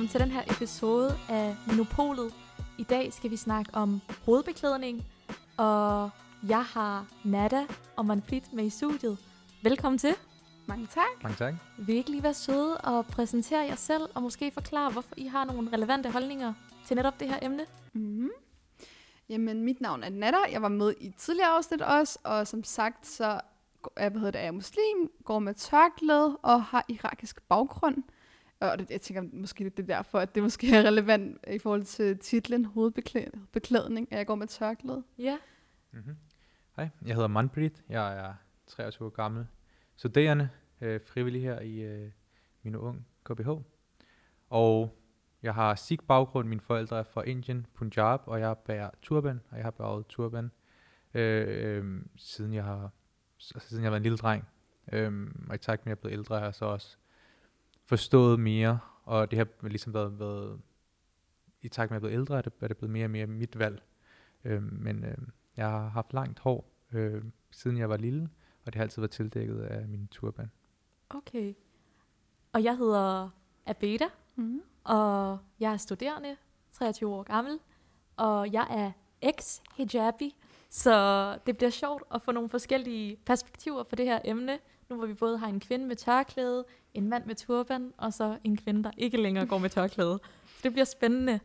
velkommen til den her episode af Monopolet. I dag skal vi snakke om hovedbeklædning, og jeg har Nada og Manfred med i studiet. Velkommen til. Mange tak. Mange tak. Vil I ikke lige være søde og præsentere jer selv, og måske forklare, hvorfor I har nogle relevante holdninger til netop det her emne? Mm-hmm. Jamen, mit navn er Natter. Jeg var med i et tidligere afsnit også, og som sagt, så er, hvad hedder det, er jeg muslim, går med tørklæde og har irakisk baggrund. Og det, jeg tænker måske det er derfor, at det måske er relevant i forhold til titlen hovedbeklædning, at jeg går med tørklæde. Ja. Mm-hmm. Hej, jeg hedder Manprit. Jeg er 23 år gammel. Studerende, øh, frivillig her i øh, min ung KBH. Og jeg har sikh baggrund. Mine forældre er fra Indien, Punjab, og jeg bærer turban, og jeg har bæret turban øh, øh, siden jeg har altså, siden jeg var en lille dreng. Øh, og i takt med, at jeg er blevet ældre, har jeg så også forstået mere, og det har ligesom været, været i takt med, at jeg er blevet ældre, er det, er det blevet mere og mere mit valg. Øh, men øh, jeg har haft langt hår, øh, siden jeg var lille, og det har altid været tildækket af min turban. Okay. Og jeg hedder Abeda, Mm-hmm. og jeg er studerende, 23 år gammel, og jeg er ex-hijabi, så det bliver sjovt at få nogle forskellige perspektiver på det her emne, nu hvor vi både har en kvinde med tørklæde, en mand med turban, og så en kvinde, der ikke længere går med tørklæde. Så det bliver spændende.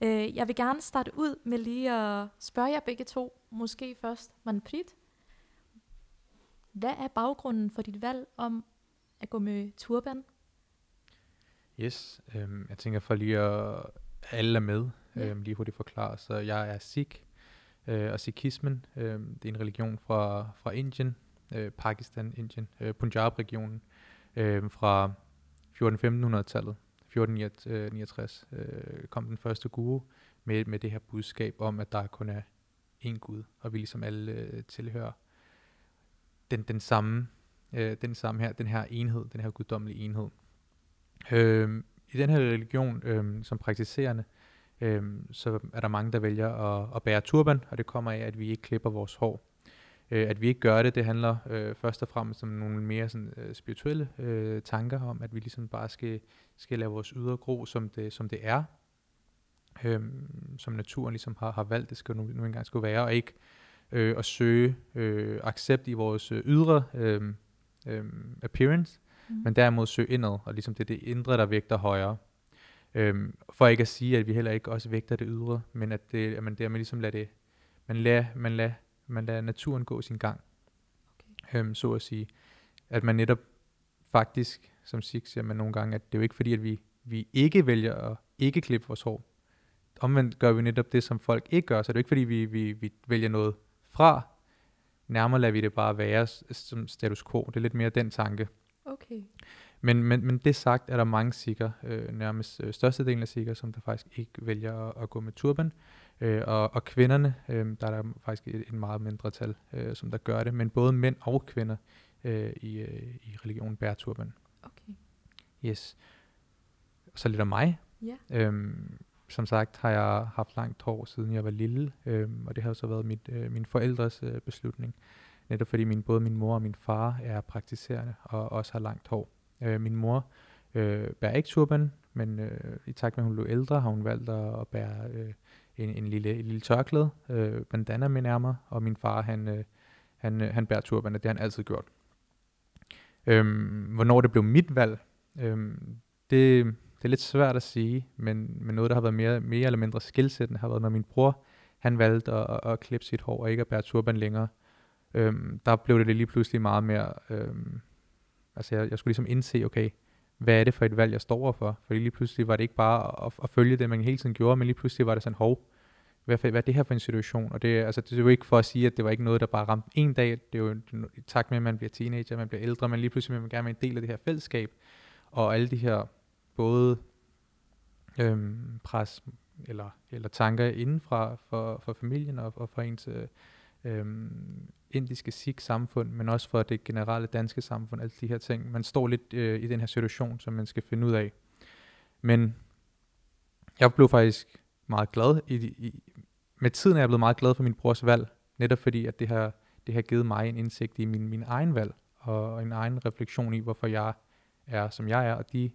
Øh, Jeg vil gerne starte ud med lige at spørge jer begge to, måske først Manprit. Hvad er baggrunden for dit valg om at gå med turban? Yes, øhm, jeg tænker for lige at alle er med, Ja. øhm, lige hurtigt forklare. Så jeg er sikh, øh, og sikhismen, øh, det er en religion fra, fra Indien, øh, Pakistan, Indien, øh, Punjab-regionen, øh, fra 14-1500-tallet. 1469 øh, kom den første guru med, med det her budskab om, at der kun er én Gud, og vi ligesom alle øh, tilhører den, den samme, øh, den samme her, den her enhed, den her guddommelige enhed. Øhm, I den her religion, øh, som praktiserende, øh, så er der mange, der vælger at, at bære turban, og det kommer af, at vi ikke klipper vores hår. Øh, at vi ikke gør det, det handler øh, først og fremmest om nogle mere sådan, øh, spirituelle øh, tanker om, at vi ligesom bare skal, skal lade vores ydre gro, som det, som det er, øhm, som naturen ligesom har, har valgt, det skal nu, nu engang skulle være, og ikke øh, at søge øh, accept i vores øh, ydre øh, øh, appearance, Mm. men derimod søge indad, og ligesom det er det indre, der vægter højere. Øhm, for ikke at sige, at vi heller ikke også vægter det ydre, men at, det, at man dermed ligesom lader det, man lader, man lader, man lader naturen gå sin gang, okay. øhm, så at sige. At man netop faktisk, som Six siger man nogle gange, at det er jo ikke fordi, at vi, vi ikke vælger at ikke klippe vores hår. Omvendt gør vi netop det, som folk ikke gør, så det er jo ikke fordi, vi, vi, vi vælger noget fra, nærmere lader vi det bare være som status quo. Det er lidt mere den tanke. Okay. Men, men, men det sagt er der mange sikker, øh, nærmest øh, størstedelen af sikker, som der faktisk ikke vælger at, at gå med turban. Øh, og, og kvinderne, øh, der er der faktisk et, et meget mindre tal, øh, som der gør det. Men både mænd og kvinder øh, i, øh, i religionen bærer turban. Okay. Yes. Så lidt om mig. Ja. Øhm, som sagt har jeg haft langt hår, siden jeg var lille, øhm, og det har jo så været mit, øh, min forældres øh, beslutning. Netop fordi min, både min mor og min far er praktiserende og også har langt hår. Øh, min mor øh, bærer ikke turban, men øh, i takt med, at hun blev ældre, har hun valgt at, at bære øh, en, en, lille, en lille tørklæde, øh, bandana med nærmere, og min far, han, øh, han, øh, han bærer turban, og det har han altid gjort. Øhm, hvornår det blev mit valg, øhm, det, det er lidt svært at sige, men, men noget, der har været mere, mere eller mindre skilsættende, har været, når min bror, han valgte at, at, at klippe sit hår og ikke at bære turban længere. Øhm, der blev det lige pludselig meget mere, øhm, altså jeg, jeg skulle ligesom indse, okay, hvad er det for et valg, jeg står overfor? For lige pludselig var det ikke bare at, at følge det, man hele tiden gjorde, men lige pludselig var det sådan, hov, hvad, hvad er det her for en situation? Og det, altså, det er jo ikke for at sige, at det var ikke noget, der bare ramte en dag. Det er jo i takt med, at man bliver teenager, man bliver ældre, men lige pludselig vil man gerne være en del af det her fællesskab. Og alle de her både øhm, pres eller, eller tanker indenfra for, for familien og, og for ens øhm, indiske sikh-samfund, men også for det generelle danske samfund, alle de her ting. Man står lidt øh, i den her situation, som man skal finde ud af. Men jeg blev faktisk meget glad. I, i, med tiden er jeg blevet meget glad for min brors valg, netop fordi, at det har, det har givet mig en indsigt i min, min egen valg, og en egen refleksion i, hvorfor jeg er, som jeg er, og de,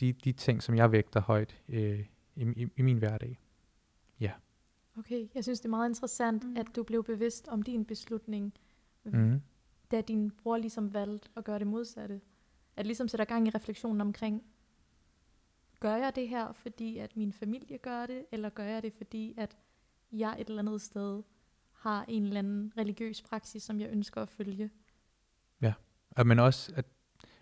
de, de ting, som jeg vægter højt øh, i, i, i min hverdag. Okay, jeg synes, det er meget interessant, Mm. mm. at du blev bevidst om din beslutning, Mm. da din bror ligesom valgte at gøre det modsatte. At ligesom sætter gang i refleksionen omkring, gør jeg det her, fordi at min familie gør det, eller gør jeg det, fordi at jeg et eller andet sted har en eller anden religiøs praksis, som jeg ønsker at følge. Og men også, at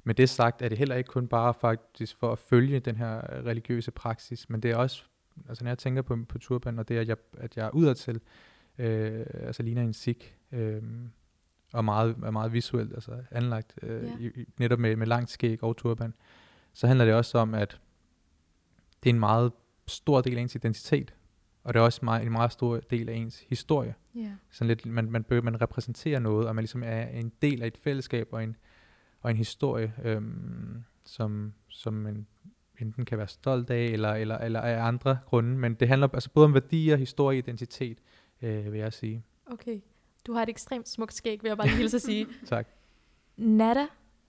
med det sagt, er det heller ikke kun bare faktisk for at følge den her religiøse praksis, men det er også, altså når jeg tænker på, på turban, og det er, at jeg, at jeg er udadtil, øh, altså ligner en sik, øh, og meget, er meget visuelt, altså anlagt, øh, Ja. i, netop med, med langt skæg og turban, så handler det også om, at det er en meget stor del af ens identitet, og det er også meget, en meget stor del af ens historie Ja. sådan lidt, man, man, bør- man repræsenterer noget, og man ligesom er en del af et fællesskab og en, og en historie, øhm, som, som man enten kan være stolt af, eller, eller, eller af andre grunde. Men det handler altså både om værdier, historie, identitet, øh, vil jeg sige. Okay. Du har et ekstremt smukt skæg, vil jeg bare lige hilse at sige. Tak. Nada,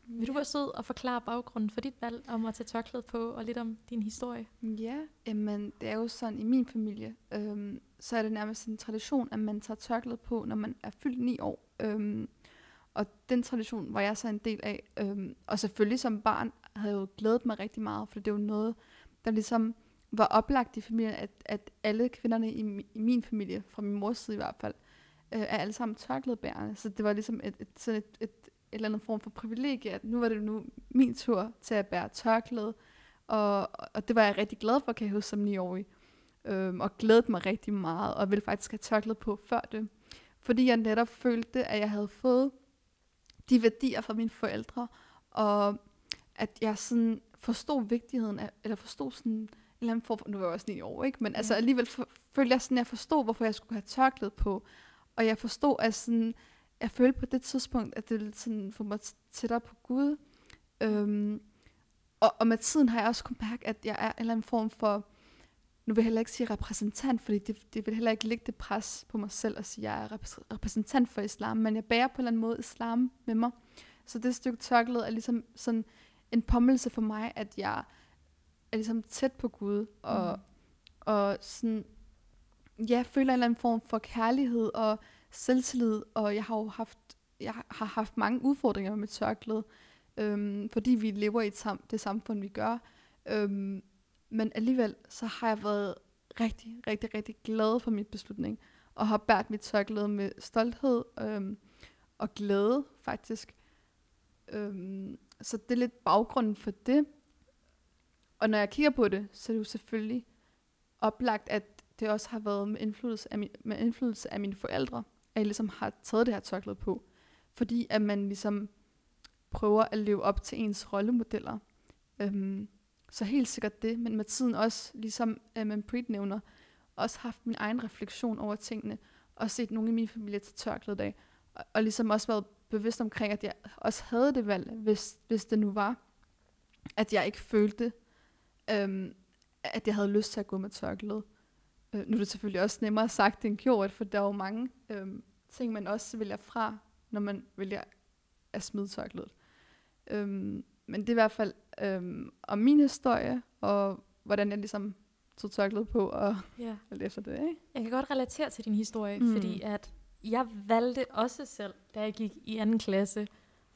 vil du være sød og forklare baggrunden for dit valg om at tage tørklædet på, og lidt om din historie? Ja, jamen det er jo sådan i min familie, øhm, så er det nærmest en tradition, at man tager tørklædet på, når man er fyldt ni år. Øhm, og den tradition var jeg så en del af. Øhm, og selvfølgelig som barn havde jeg jo glædet mig rigtig meget, for det var noget, der ligesom var oplagt i familien, at, at alle kvinderne i, mi- i min familie, fra min mors side i hvert fald, øh, er alle sammen tørklædebærende. Så det var ligesom et, et, sådan et, et, et eller andet form for privilegie, at nu var det nu min tur til at bære tørklæde. Og, og det var jeg rigtig glad for, kan jeg huske som 9-årig. Øhm, og glædede mig rigtig meget, og ville faktisk have tørklæde på før det. Fordi jeg netop følte, at jeg havde fået de værdier fra mine forældre, og at jeg sådan forstod vigtigheden af, eller forstod sådan en eller anden form for, nu var jeg også 9 år, ikke? men altså Ja. alligevel for, følte jeg sådan, at jeg forstod, hvorfor jeg skulle have tørklæde på. Og jeg forstod, at sådan, jeg følte på det tidspunkt, at det ville sådan få mig tættere på Gud. Øhm, og, og med tiden har jeg også kunnet mærke, at jeg er en eller anden form for, nu vil jeg heller ikke sige repræsentant, fordi det, det vil heller ikke lægge det pres på mig selv at sige, at jeg er repræs- repræsentant for islam, men jeg bærer på en eller anden måde islam med mig. Så det stykke tørklæde er ligesom sådan en påmindelse for mig, at jeg er ligesom tæt på Gud, og, Mm. og sådan, ja, føler en eller anden form for kærlighed og selvtillid, og jeg har jo haft, jeg har haft mange udfordringer med tørklæde, øhm, fordi vi lever i det samfund, vi gør. Øhm, men alligevel, så har jeg været rigtig, rigtig, rigtig glad for min beslutning, og har bært mit tørklæde med stolthed øhm, og glæde, faktisk. Øhm, så det er lidt baggrunden for det. Og når jeg kigger på det, så er det jo selvfølgelig oplagt, at det også har været med indflydelse af, min, med indflydelse af mine forældre, at jeg ligesom har taget det her tørklæde på. Fordi at man ligesom prøver at leve op til ens rollemodeller. Øhm, så helt sikkert det, men med tiden også, ligesom øh, man Preet nævner, også haft min egen refleksion over tingene, og set nogle i min familie til tørklædet af, og, og ligesom også været bevidst omkring, at jeg også havde det valg, hvis, hvis det nu var, at jeg ikke følte, øhm, at jeg havde lyst til at gå med tørklæde. Øh, nu er det selvfølgelig også nemmere sagt end gjort, for der er jo mange øhm, ting, man også vælger fra, når man vælger at smide tørklædet. Øhm, men det er i hvert fald øhm, om min historie, og hvordan jeg ligesom tog tørklædet på, og Ja. alt efter det, ikke? Jeg kan godt relatere til din historie, Mm. fordi at jeg valgte også selv, da jeg gik i anden klasse,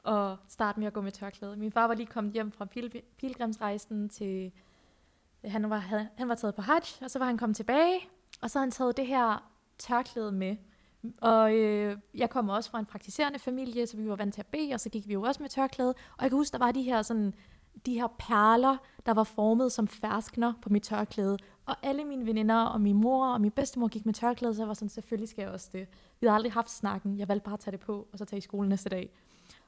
at starte med at gå med tørklæde. Min far var lige kommet hjem fra pil- pilgrimsrejsen til... Han var, havde, han var taget på hajj, og så var han kommet tilbage, og så havde han taget det her tørklæde med. Og øh, jeg kom også fra en praktiserende familie, så vi var vant til at bede, og så gik vi jo også med tørklæde. Og jeg kan huske, der var de her, sådan, de her perler, der var formet som ferskner på mit tørklæde. Og alle mine veninder og min mor og min bedstemor gik med tørklæde, så jeg var sådan, selvfølgelig skal jeg også det. Vi havde aldrig haft snakken. Jeg valgte bare at tage det på, og så tage i skole næste dag.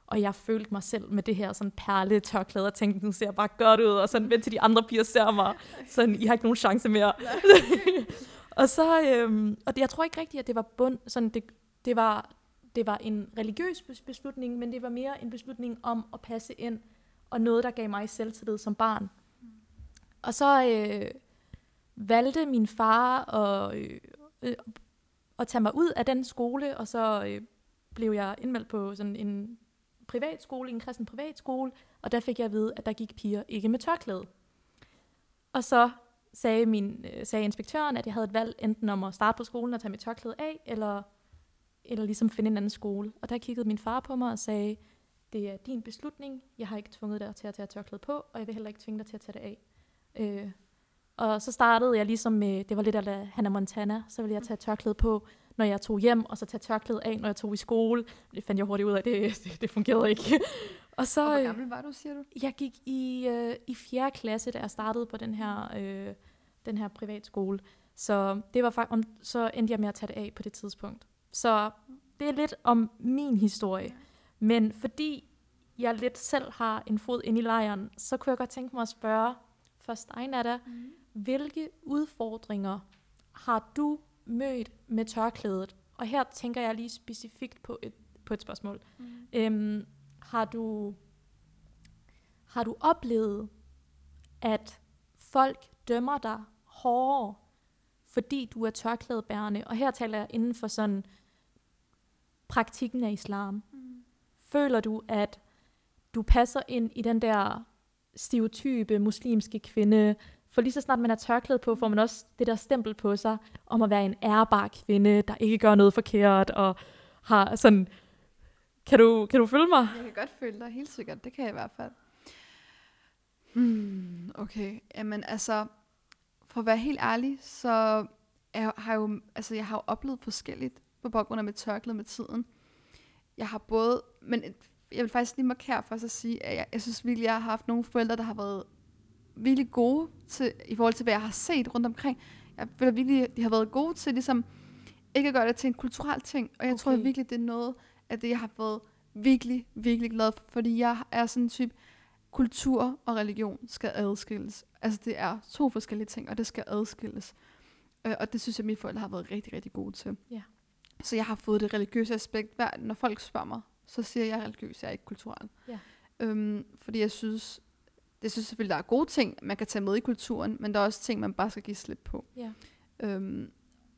Og jeg følte mig selv med det her sådan perle tørklæde, og tænkte, nu ser jeg bare godt ud, og sådan vent til de andre piger ser mig. Sådan, I har ikke nogen chance mere. og så, øhm, og det, jeg tror ikke rigtigt, at det var bund, sådan det, det var, det var en religiøs bes- beslutning, men det var mere en beslutning om at passe ind, og noget, der gav mig selvtillid som barn. Og så øh, valgte min far at, øh, øh, at tage mig ud af den skole, og så øh, blev jeg indmeldt på sådan en privatskole, en kristen privatskole, og der fik jeg at vide, at der gik piger ikke med tørklæde. Og så sagde, min, øh, sagde inspektøren, at jeg havde et valg enten om at starte på skolen og tage mit tørklæde af, eller, eller ligesom finde en anden skole. Og der kiggede min far på mig og sagde, det er din beslutning, jeg har ikke tvunget dig til at tage tørklæde på, og jeg vil heller ikke tvinge dig til at tage det af. Øh, og så startede jeg ligesom med, det var lidt af Hannah Montana, så ville jeg tage tørklæde på, når jeg tog hjem, og så tage tørklæde af, når jeg tog i skole. Det fandt jeg hurtigt ud af, det, det, det fungerede ikke. og så, Og hvor øh, gammel var du, siger du? jeg gik i, øh, i 4. klasse, da jeg startede på den her, øh, den her privatskole. Så, det var fakt- om, så endte jeg med at tage det af på det tidspunkt. Så det er lidt om min historie. Men fordi jeg lidt selv har en fod ind i lejren, så kunne jeg godt tænke mig at spørge først dig, Nada, Mm. hvilke udfordringer har du mødt med tørklædet? Og her tænker jeg lige specifikt på et, på et spørgsmål. Mm. Øhm, har du har du oplevet, at folk dømmer dig hårdere, fordi du er tørklædebærende? Og her taler jeg inden for sådan praktikken af islam. Mm. Føler du, at du passer ind i den der stereotype muslimske kvinde? For lige så snart man er tørklæde på, får man også det der stempel på sig om at være en ærbar kvinde, der ikke gør noget forkert, og har sådan... Kan du, kan du følge mig? Jeg kan godt føle dig, helt sikkert. Det kan jeg i hvert fald. Hmm, okay. Jamen altså, for at være helt ærlig, så jeg har jo, altså, jeg har jo oplevet forskelligt på baggrund af mit tørklæde med tiden. Jeg har både, men jeg vil faktisk lige markere for at sige, at jeg, jeg synes virkelig, jeg har haft nogle forældre, der har været virkelig gode til, i forhold til, hvad jeg har set rundt omkring. Jeg føler virkelig, de har været gode til ligesom, ikke at gøre det til en kulturel ting. Og jeg okay. tror virkelig, det er noget af det, jeg har været virkelig, virkelig glad for. Fordi jeg er sådan en type, kultur og religion skal adskilles. Altså det er to forskellige ting, og det skal adskilles. Øh, og det synes jeg, mine forældre har været rigtig, rigtig gode til. Ja. Så jeg har fået det religiøse aspekt. Hver, når folk spørger mig, så siger jeg, at jeg er religiøs, jeg er ikke kulturel. Ja. Øhm, fordi jeg synes, det synes selvfølgelig, der er gode ting, man kan tage med i kulturen, men der er også ting, man bare skal give slip på. Ja. Øhm,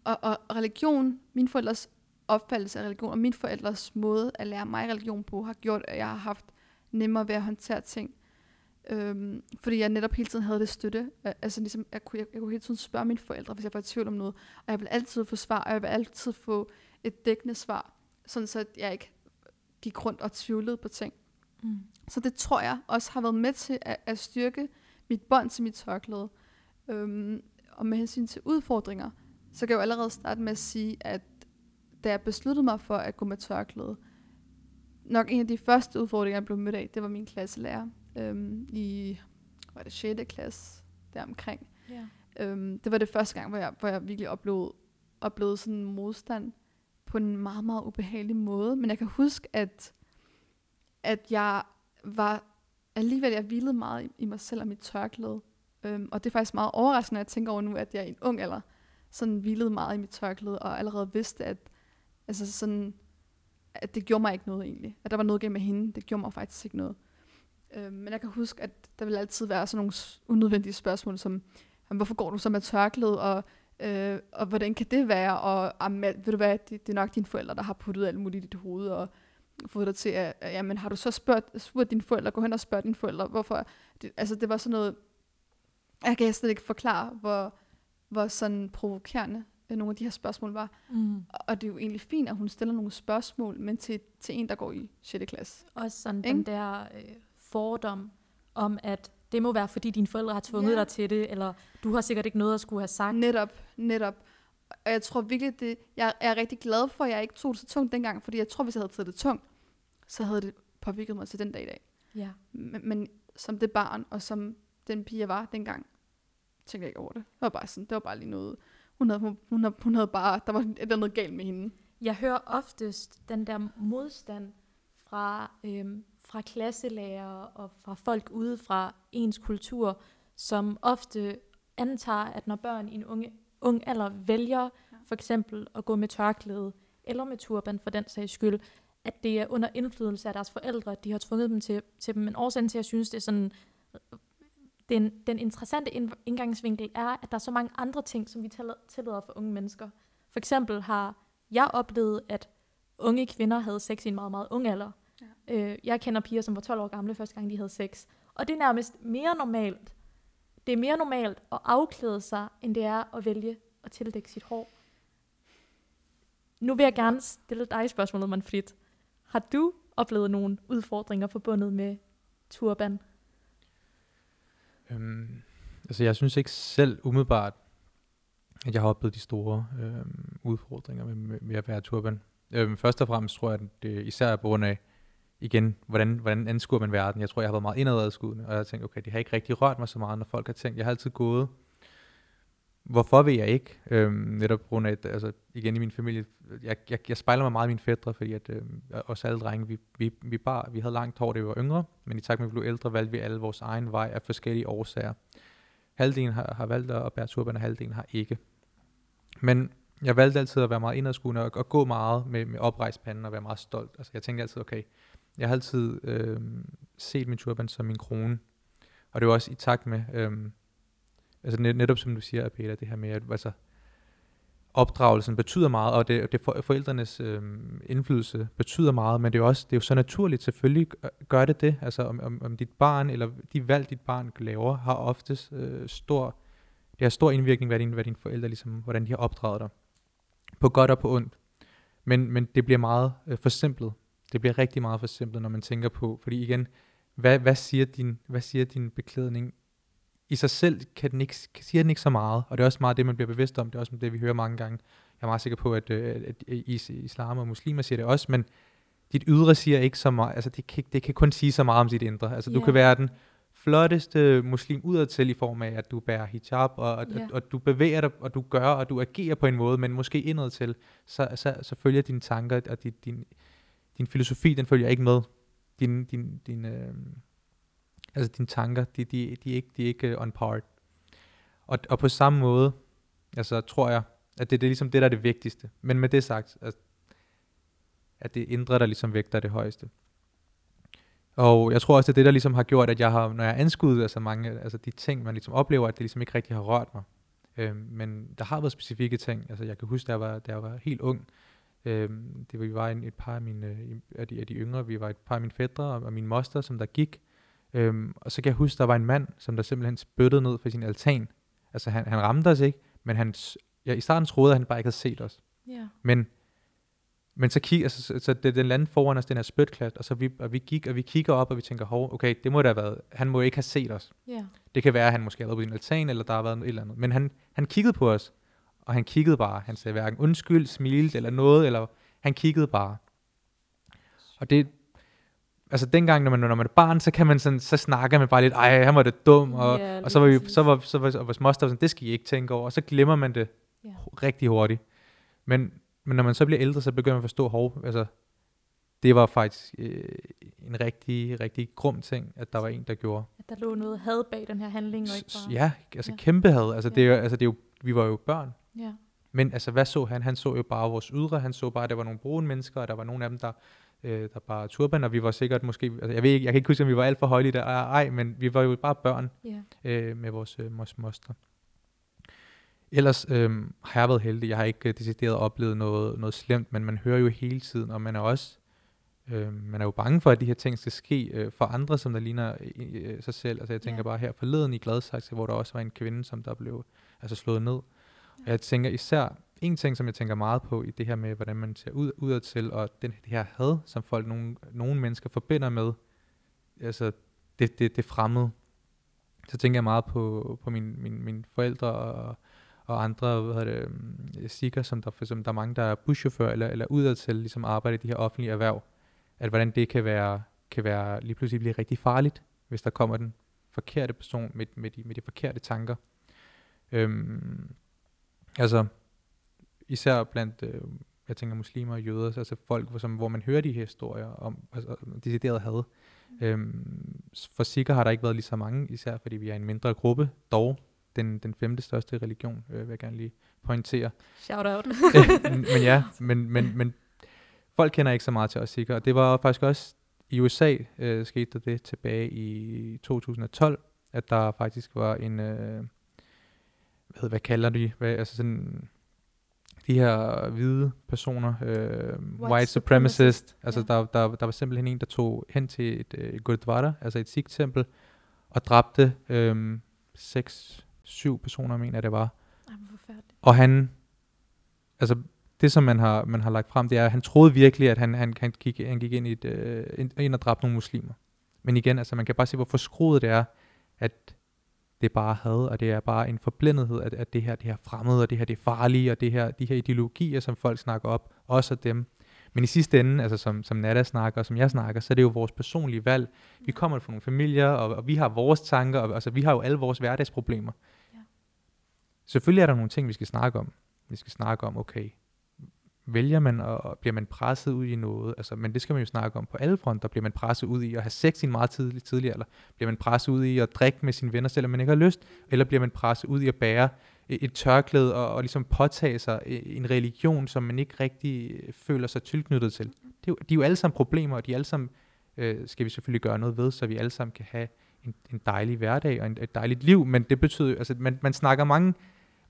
og, og religion, min forældres opfattelse af religion, og min forældres måde at lære mig religion på, har gjort, at jeg har haft nemmere ved at håndtere ting. Øhm, fordi jeg netop hele tiden havde det støtte. Al- Altså ligesom, jeg kunne, jeg, jeg kunne hele tiden spørge mine forældre, hvis jeg var i tvivl om noget. Og jeg vil altid få svar, og jeg vil altid få et dækkende svar. Sådan så jeg ikke gik rundt og tvivlede på ting. Mm. Så det tror jeg også har været med til at, at styrke mit bånd til mit tørklæde. Øhm, og med hensyn til udfordringer, så kan jeg jo allerede starte med at sige, at da jeg besluttede mig for at gå med tørklæde, nok en af de første udfordringer, jeg blev mødt af, det var min klasselærer øhm, i hvad var det 6. klasse deromkring. Ja. Øhm, det var det første gang, hvor jeg, hvor jeg virkelig oplevede, oplevede sådan en modstand på en meget, meget ubehagelig måde. Men jeg kan huske, at, at jeg var alligevel, jeg hvilede meget i, i mig selv og mit tørklæde. Øhm, og det er faktisk meget overraskende, når jeg tænker over nu, at jeg i en ung alder sådan hvilede meget i mit tørklæde, og allerede vidste, at, altså sådan, at det gjorde mig ikke noget egentlig. At der var noget gennem med hende, det gjorde mig faktisk ikke noget. Øhm, men jeg kan huske, at der vil altid være sådan nogle unødvendige spørgsmål, som, jamen, hvorfor går du så med tørklæde, og, øh, og hvordan kan det være, og jamen, ved du hvad, det, det er nok dine forældre, der har puttet alt muligt i dit hoved, og fået dig til at, jamen, har du så spurgt, spurgt dine forældre, gå hen og spørg dine forældre, hvorfor, det, altså det var sådan noget, jeg kan slet ikke forklare, hvor, hvor sådan provokerende øh, nogle af de her spørgsmål var. Mm. Og- Og det er jo egentlig fint, at hun stiller nogle spørgsmål, men til, til en, der går i 6. klasse. Også sådan Ikke? den der øh, fordom om, at det må være, fordi dine forældre har tvunget Ja. dig til det, eller du har sikkert ikke noget at skulle have sagt. Netop, netop. Og jeg tror virkelig, det, jeg er rigtig glad for, at jeg ikke tog det så tungt dengang, fordi jeg tror, hvis jeg havde taget det tungt, så havde det påvirket mig til den dag i dag. Ja. Men, men som det barn, og som den pige jeg var dengang, tænkte jeg ikke over det. Det var bare sådan, det var bare lige noget. Hun havde, hun, havde, hun havde bare, der var et eller andet galt med hende. Jeg hører oftest den der modstand fra, øhm, fra klasselærer og fra folk ude fra ens kultur, som ofte antager, at når børn i en unge, ung alder vælger for eksempel at gå med tørklæde, eller med turban for den sags skyld, at det er under indflydelse af deres forældre, at de har tvunget dem til, til dem. Men årsagen til, at jeg synes, det er sådan, den, den interessante ind- indgangsvinkel er, at der er så mange andre ting, som vi tillader- for unge mennesker. For eksempel har jeg oplevede, at unge kvinder havde sex i en meget, meget ung alder. Ja. Øh, jeg kender piger, som var 12 år gamle første gang, de havde sex. Og det er nærmest mere normalt. det er mere normalt at afklæde sig, end det er at vælge at tildække sit hår. Nu vil jeg gerne stille dig spørgsmålet, Manfred. Har du oplevet nogle udfordringer forbundet med turban? Øhm, altså jeg synes ikke selv umiddelbart, at jeg har oplevet de store øhm, udfordringer med, med, med at være turban. Øhm, først og fremmest tror jeg, at det især er på grund af, igen, hvordan, hvordan anskuer man verden. Jeg tror, jeg har været meget indadadskuende, og jeg har tænkt, okay, det har ikke rigtig rørt mig så meget, når folk har tænkt, jeg har altid gået. Hvorfor ved jeg ikke? Øhm, netop på grund af, at, altså, igen i min familie, jeg, jeg, jeg spejler mig meget i mine fædre, fordi at, øhm, os alle drenge, vi, vi, vi, bar, vi havde langt hår, da vi var yngre, men i takt med, at vi blev ældre, valgte vi alle vores egen vej af forskellige årsager. Halvdelen har, har valgt at bære turban, og halvdelen har ikke. Men jeg valgte altid at være meget indadskuende og, og gå meget med, med oprejst panden og være meget stolt. Altså jeg tænkte altid, okay, jeg har altid øh, set min turban som min krone. Og det var også i takt med, øh, altså net, netop som du siger, Peter, det her med, at altså, opdragelsen betyder meget, og det, det for, forældrenes øh, indflydelse betyder meget, men det er jo også det er jo så naturligt, selvfølgelig gør det det, altså om, om, om dit barn, eller de valg, dit barn laver, har oftest øh, stor, det har stor indvirkning, hvad, dine, hvad dine forældre, ligesom, hvordan de har opdraget dig, på godt og på ondt. Men, men det bliver meget øh, forsimplet, det bliver rigtig meget forsimplet, når man tænker på, fordi igen, hvad, hvad, siger, din, hvad siger din beklædning? I sig selv kan den ikke, siger den ikke så meget, og det er også meget det, man bliver bevidst om. Det er også det, vi hører mange gange. Jeg er meget sikker på, at, øh, at, at islam og muslimer siger det også, men dit ydre siger ikke så meget. Altså, det kan, det kan kun sige så meget om sit indre. Altså, yeah. du kan være den flotteste muslim udadtil i form af, at du bærer hijab, og, og, yeah. og, og du bevæger dig, og du gør, og du agerer på en måde, men måske indadtil, så, så, så følger dine tanker og din, din, din filosofi, den følger ikke med. Din, din, din, øh, altså dine tanker, de, de, de, er ikke, de er ikke øh, on part. Og, og på samme måde, altså tror jeg, at det, det er ligesom det, der er det vigtigste. Men med det sagt, at, at det indre, der ligesom vægter det højeste. Og jeg tror også, at det, der ligesom har gjort, at jeg har, når jeg har anskudt altså mange, altså de ting, man ligesom oplever, at det ligesom ikke rigtig har rørt mig. Øh, men der har været specifikke ting. Altså jeg kan huske, da jeg var, da jeg var helt ung, Øhm, det var, vi var en, et par af, mine, af, de, af de yngre, vi var et par af mine fædre og, og min moster, som der gik. Øhm, og så kan jeg huske, der var en mand, som der simpelthen spyttede ned fra sin altan. Altså han, han ramte os ikke, men han, ja, i starten troede at han bare ikke havde set os. Yeah. Men, men så, kig, altså, så, så det, den landede foran os, den her spytklat, og så vi, og vi gik, og vi kigger op, og vi tænker, hov, okay, det må da have været, han må ikke have set os. Yeah. Det kan være, at han måske har været på sin altan, eller der har været et eller andet. Men han, han kiggede på os, og han kiggede bare. Han sagde hverken undskyld, smilte eller noget, eller han kiggede bare. Og det, altså dengang, når man, når man er barn, så kan man sådan, så snakker man bare lidt, ej, han var det dum, og, yeah, og så var vi, så var, så var, så var moster sådan, det skal I ikke tænke over, og så glemmer man det yeah. rigtig hurtigt. Men, men når man så bliver ældre, så begynder man at forstå, hov, altså, det var faktisk øh, en rigtig, rigtig grum ting, at der var en, der gjorde. At der lå noget had bag den her handling, og ikke bare... Ja, altså ja. kæmpe had. Altså, ja. det, er, altså det er jo, vi var jo børn. Ja. Men altså, hvad så han? Han så jo bare vores ydre. Han så bare, at der var nogle brune mennesker, og der var nogle af dem, der, øh, der bare turban, og vi var sikkert måske, altså, jeg, ved ikke, jeg kan ikke huske, om vi var alt for højlige der, ej, men vi var jo bare børn yeah. øh, med vores, øh, vores moster. Ellers øh, har jeg været heldig. Jeg har ikke øh, decideret oplevet noget, noget slemt, men man hører jo hele tiden, og man er også øh, man er jo bange for, at de her ting skal ske øh, for andre, som der ligner øh, sig selv. Altså jeg tænker yeah. bare her forleden i Gladsaxe, hvor der også var en kvinde, som der blev altså slået ned. Og jeg tænker især, en ting, som jeg tænker meget på i det her med, hvordan man ser ud, udad til, og den, det her had, som folk, nogle, nogle mennesker forbinder med, altså det, det, det fremmede. Så tænker jeg meget på, på mine min, min forældre og, og andre hvad hedder det, mm, sikker, som der, for eksempel, der er mange, der er buschauffør eller, eller udad til ligesom arbejder i de her offentlige erhverv. At hvordan det kan være, kan være lige pludselig blive rigtig farligt, hvis der kommer den forkerte person med, med, de, med de forkerte tanker. Øhm, Altså, især blandt, øh, jeg tænker muslimer og jøder, altså folk, som, hvor man hører de her historier om altså, decideret had. Øhm, for sikker har der ikke været lige så mange, især fordi vi er en mindre gruppe, dog den, den femte største religion, øh, vil jeg gerne lige pointere. Shout out. men ja, men, men, men folk kender ikke så meget til os sikker, og det var faktisk også i USA øh, skete der det tilbage i 2012, at der faktisk var en, øh, hvad, hvad kalder de, hvad, altså sådan, de her hvide personer, øh, white, white supremacist, altså ja. der, der, der var simpelthen en, der tog hen til et, øh, Gurdwara, altså et Sikh-tempel, og dræbte øh, seks, syv personer, mener det var. Forfærdeligt. Og han, altså det som man har, man har lagt frem, det er, at han troede virkelig, at han, han, han, gik, han gik ind, i et, øh, ind, ind og dræbte nogle muslimer. Men igen, altså man kan bare se, hvor forskruet det er, at det er bare had, og det er bare en forblændighed, at, at det her, det her fremmede, og det her, det er farlige, og det her, de her ideologier, som folk snakker op, også af dem. Men i sidste ende, altså som, som Nada snakker, og som jeg snakker, så er det jo vores personlige valg. Vi kommer fra nogle familier, og, og vi har vores tanker, og altså, vi har jo alle vores hverdagsproblemer. Ja. Selvfølgelig er der nogle ting, vi skal snakke om. Vi skal snakke om, okay, vælger man, og, bliver man presset ud i noget, altså, men det skal man jo snakke om på alle fronter, bliver man presset ud i at have sex i en meget tidlig, tidlig alder, bliver man presset ud i at drikke med sine venner, selvom man ikke har lyst, eller bliver man presset ud i at bære et, tørklæde og, og ligesom påtage sig øh, en religion, som man ikke rigtig øh, føler sig tilknyttet til. Det er jo, de er jo alle sammen problemer, og de er alle sammen, øh, skal vi selvfølgelig gøre noget ved, så vi alle sammen kan have en, en dejlig hverdag og en, et dejligt liv, men det betyder altså man, man snakker mange,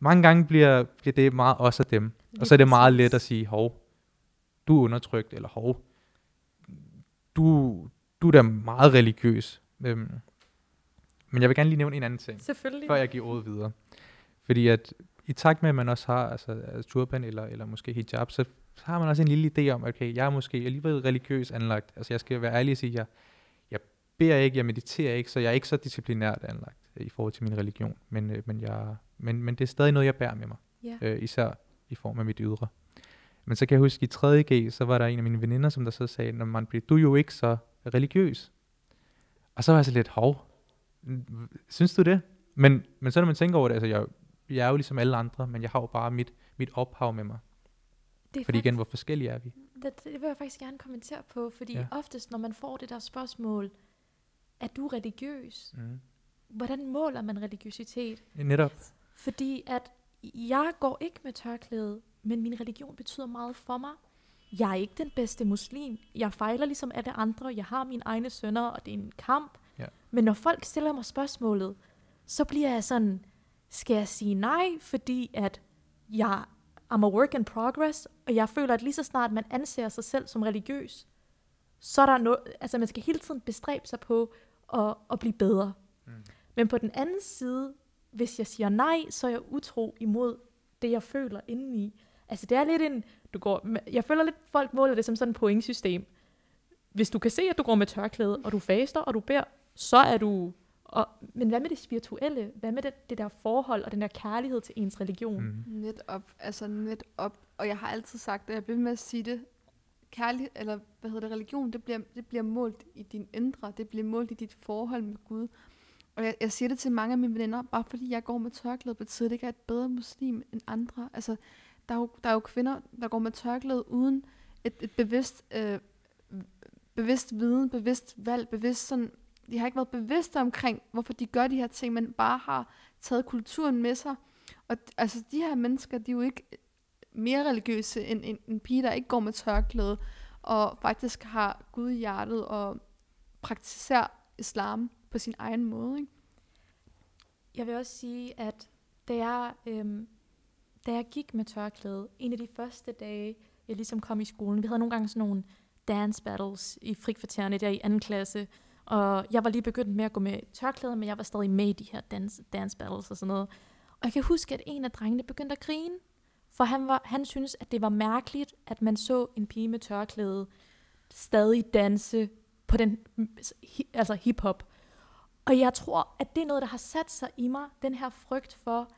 mange gange bliver, bliver det meget os og dem, Lige og så er det meget let at sige, hov, du er undertrykt, eller hov, du, du er da meget religiøs. Øhm, men jeg vil gerne lige nævne en anden ting, Selvfølgelig. før jeg giver ordet videre. Fordi at i takt med, at man også har altså, altså turban eller, eller måske hijab, så, så har man også en lille idé om, okay, jeg er måske alligevel religiøs anlagt. Altså jeg skal være ærlig og sige, jeg, jeg beder ikke, jeg mediterer ikke, så jeg er ikke så disciplinært anlagt øh, i forhold til min religion. Men, øh, men, jeg, men, men det er stadig noget, jeg bærer med mig Ja. øh, især i form af mit ydre. Men så kan jeg huske, i 3.G, så var der en af mine veninder, som der så sagde, når man bliver du er jo ikke så religiøs. Og så var jeg så lidt, hov, synes du det? Men, men så når man tænker over det, altså jeg, jeg er jo ligesom alle andre, men jeg har jo bare mit, mit ophav med mig. det er Fordi igen, faktisk- hvor forskellige er vi? Det, det vil jeg faktisk gerne kommentere på, fordi ja. oftest, når man får det der spørgsmål, er du religiøs? Mm. Hvordan måler man religiøsitet? Netop. Fordi at jeg går ikke med tørklæde, men min religion betyder meget for mig. Jeg er ikke den bedste muslim. Jeg fejler ligesom alle andre. Jeg har mine egne sønner, og det er en kamp. Ja. Men når folk stiller mig spørgsmålet, så bliver jeg sådan, skal jeg sige nej, fordi at jeg I'm a work in progress, og jeg føler, at lige så snart man anser sig selv som religiøs, så er der noget, altså man skal hele tiden bestræbe sig på at, at blive bedre. Mm. Men på den anden side, hvis jeg siger nej, så er jeg utro imod det, jeg føler indeni. Altså det er lidt en, du går, jeg føler lidt, folk måler det som sådan et pointsystem. Hvis du kan se, at du går med tørklæde, og du faster, og du beder, så er du... Og, men hvad med det spirituelle? Hvad med det, det der forhold og den der kærlighed til ens religion? Mm. Net op, altså net op. Og jeg har altid sagt det, jeg bliver med at sige det. Kærlighed, eller hvad hedder det, religion, det bliver, det bliver målt i din indre. Det bliver målt i dit forhold med Gud. Og jeg, jeg siger det til mange af mine venner, bare fordi jeg går med tørklæde, betyder det ikke, at jeg er et bedre muslim end andre. Altså, der er jo, der er jo kvinder, der går med tørklæde uden et, et bevidst, øh, bevidst viden, bevidst valg, bevidst sådan, de har ikke været bevidste omkring, hvorfor de gør de her ting, men bare har taget kulturen med sig. Og altså, de her mennesker, de er jo ikke mere religiøse end en, en pige, der ikke går med tørklæde, og faktisk har Gud i hjertet og praktiserer islam på sin egen måde. Ikke? Jeg vil også sige, at da jeg, øhm, da jeg gik med tørklæde, en af de første dage, jeg ligesom kom i skolen, vi havde nogle gange sådan nogle dance battles i frikvartererne der i anden klasse, og jeg var lige begyndt med at gå med tørklæde, men jeg var stadig med i de her dance, dance battles og sådan noget. Og jeg kan huske, at en af drengene begyndte at grine, for han, var, han synes, at det var mærkeligt, at man så en pige med tørklæde stadig danse på den, altså hiphop. Og jeg tror, at det er noget, der har sat sig i mig, den her frygt for,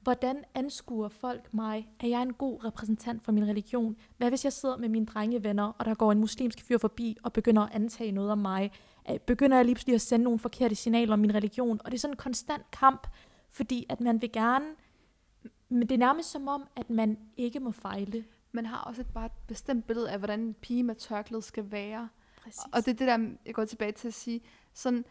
hvordan anskuer folk mig? Er jeg en god repræsentant for min religion? Hvad hvis jeg sidder med mine drengevenner, og der går en muslimsk fyr forbi og begynder at antage noget om mig? Øh, Begynder jeg lige pludselig at sende nogle forkerte signaler om min religion? Og det er sådan en konstant kamp, fordi at man vil gerne... Men det er nærmest som om, at man ikke må fejle. Man har også et bare et bestemt billede af, hvordan en pige med tørklæde skal være. Præcis. Og det er det der, jeg går tilbage til at sige, sådan,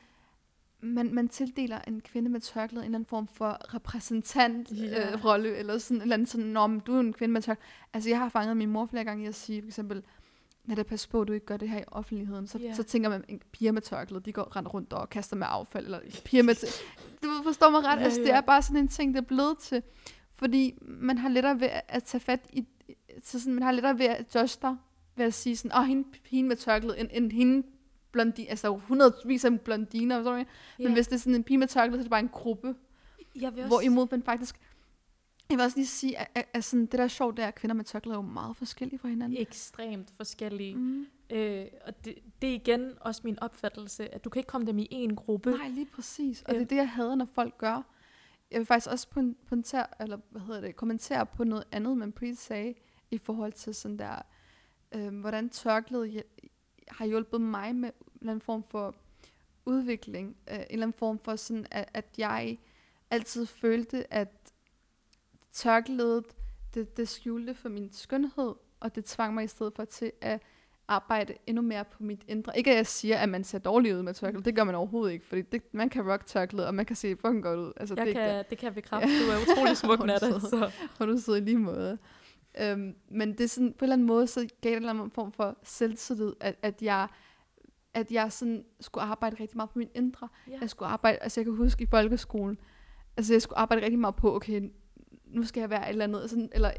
man, man tildeler en kvinde med tørklæde en eller anden form for repræsentant Ja. yeah. øh, rolle, eller sådan en eller anden sådan, norm, du er en kvinde med tørklæde. Altså, jeg har fanget min mor flere gange i at sige, for eksempel, når det pas på, at du ikke gør det her i offentligheden, så, yeah. så tænker man, en piger med tørklæde, de går rent rundt og kaster med affald, eller piger med... Du forstår mig ret, Ja, altså, det ja. er bare sådan en ting, det er blevet til, fordi man har lettere ved at tage fat i, så sådan, man har lettere ved at judge dig, ved at sige sådan, åh, oh, hende, hende med tørklæde, end, end hende blondi, altså hundredvis af blondiner, forstår du? Ja. Men hvis det er sådan en pige med tørklæde, så er det bare en gruppe. Jeg vil også... Hvorimod man faktisk... Jeg vil også lige sige, at, at, at sådan, det der er sjovt, det er, at kvinder med tørklæde er jo meget forskellige fra hinanden. ekstremt forskellige. Mm. Øh, og det, det er igen også min opfattelse, at du kan ikke komme dem i en gruppe. Nej, lige præcis. Og Øh. det er det, jeg hader, når folk gør. Jeg vil faktisk også pointere, eller hvad hedder det, kommentere på noget andet, man Preet sagde, i forhold til sådan der, øh, hvordan tørklæde har hjulpet mig med en eller anden form for udvikling. Øh, en eller anden form for sådan, at, at jeg altid følte, at tørklædet, det, det skjulte for min skønhed, og det tvang mig i stedet for til at arbejde endnu mere på mit indre. Ikke at jeg siger, at man ser dårlig ud med tørklæde. Det gør man overhovedet ikke, fordi det, man kan rock tørklæde, og man kan se fucking godt ud. Altså, Jeg det kan, det kan jeg bekræfte. Du er utrolig smuk, Natta. Så. hvor du sidder i lige måde. Øhm, men det er sådan, på en eller anden måde, så gav det en eller anden form for selvtillid, at, at jeg at jeg sådan skulle arbejde rigtig meget på min indre. Ja. Jeg skulle arbejde, altså jeg kan huske i folkeskolen, altså jeg skulle arbejde rigtig meget på, okay, nu skal jeg være et eller andet, sådan, eller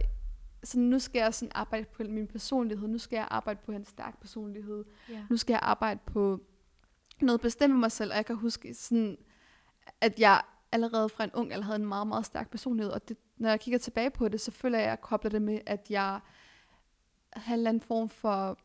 sådan, nu skal jeg sådan arbejde på min personlighed, nu skal jeg arbejde på en stærk personlighed, Ja. nu skal jeg arbejde på noget bestemt mig selv, og jeg kan huske sådan, at jeg allerede fra en ung alder havde en meget, meget stærk personlighed, og det, når jeg kigger tilbage på det, så føler jeg, at jeg kobler det med, at jeg havde en eller anden form for, havde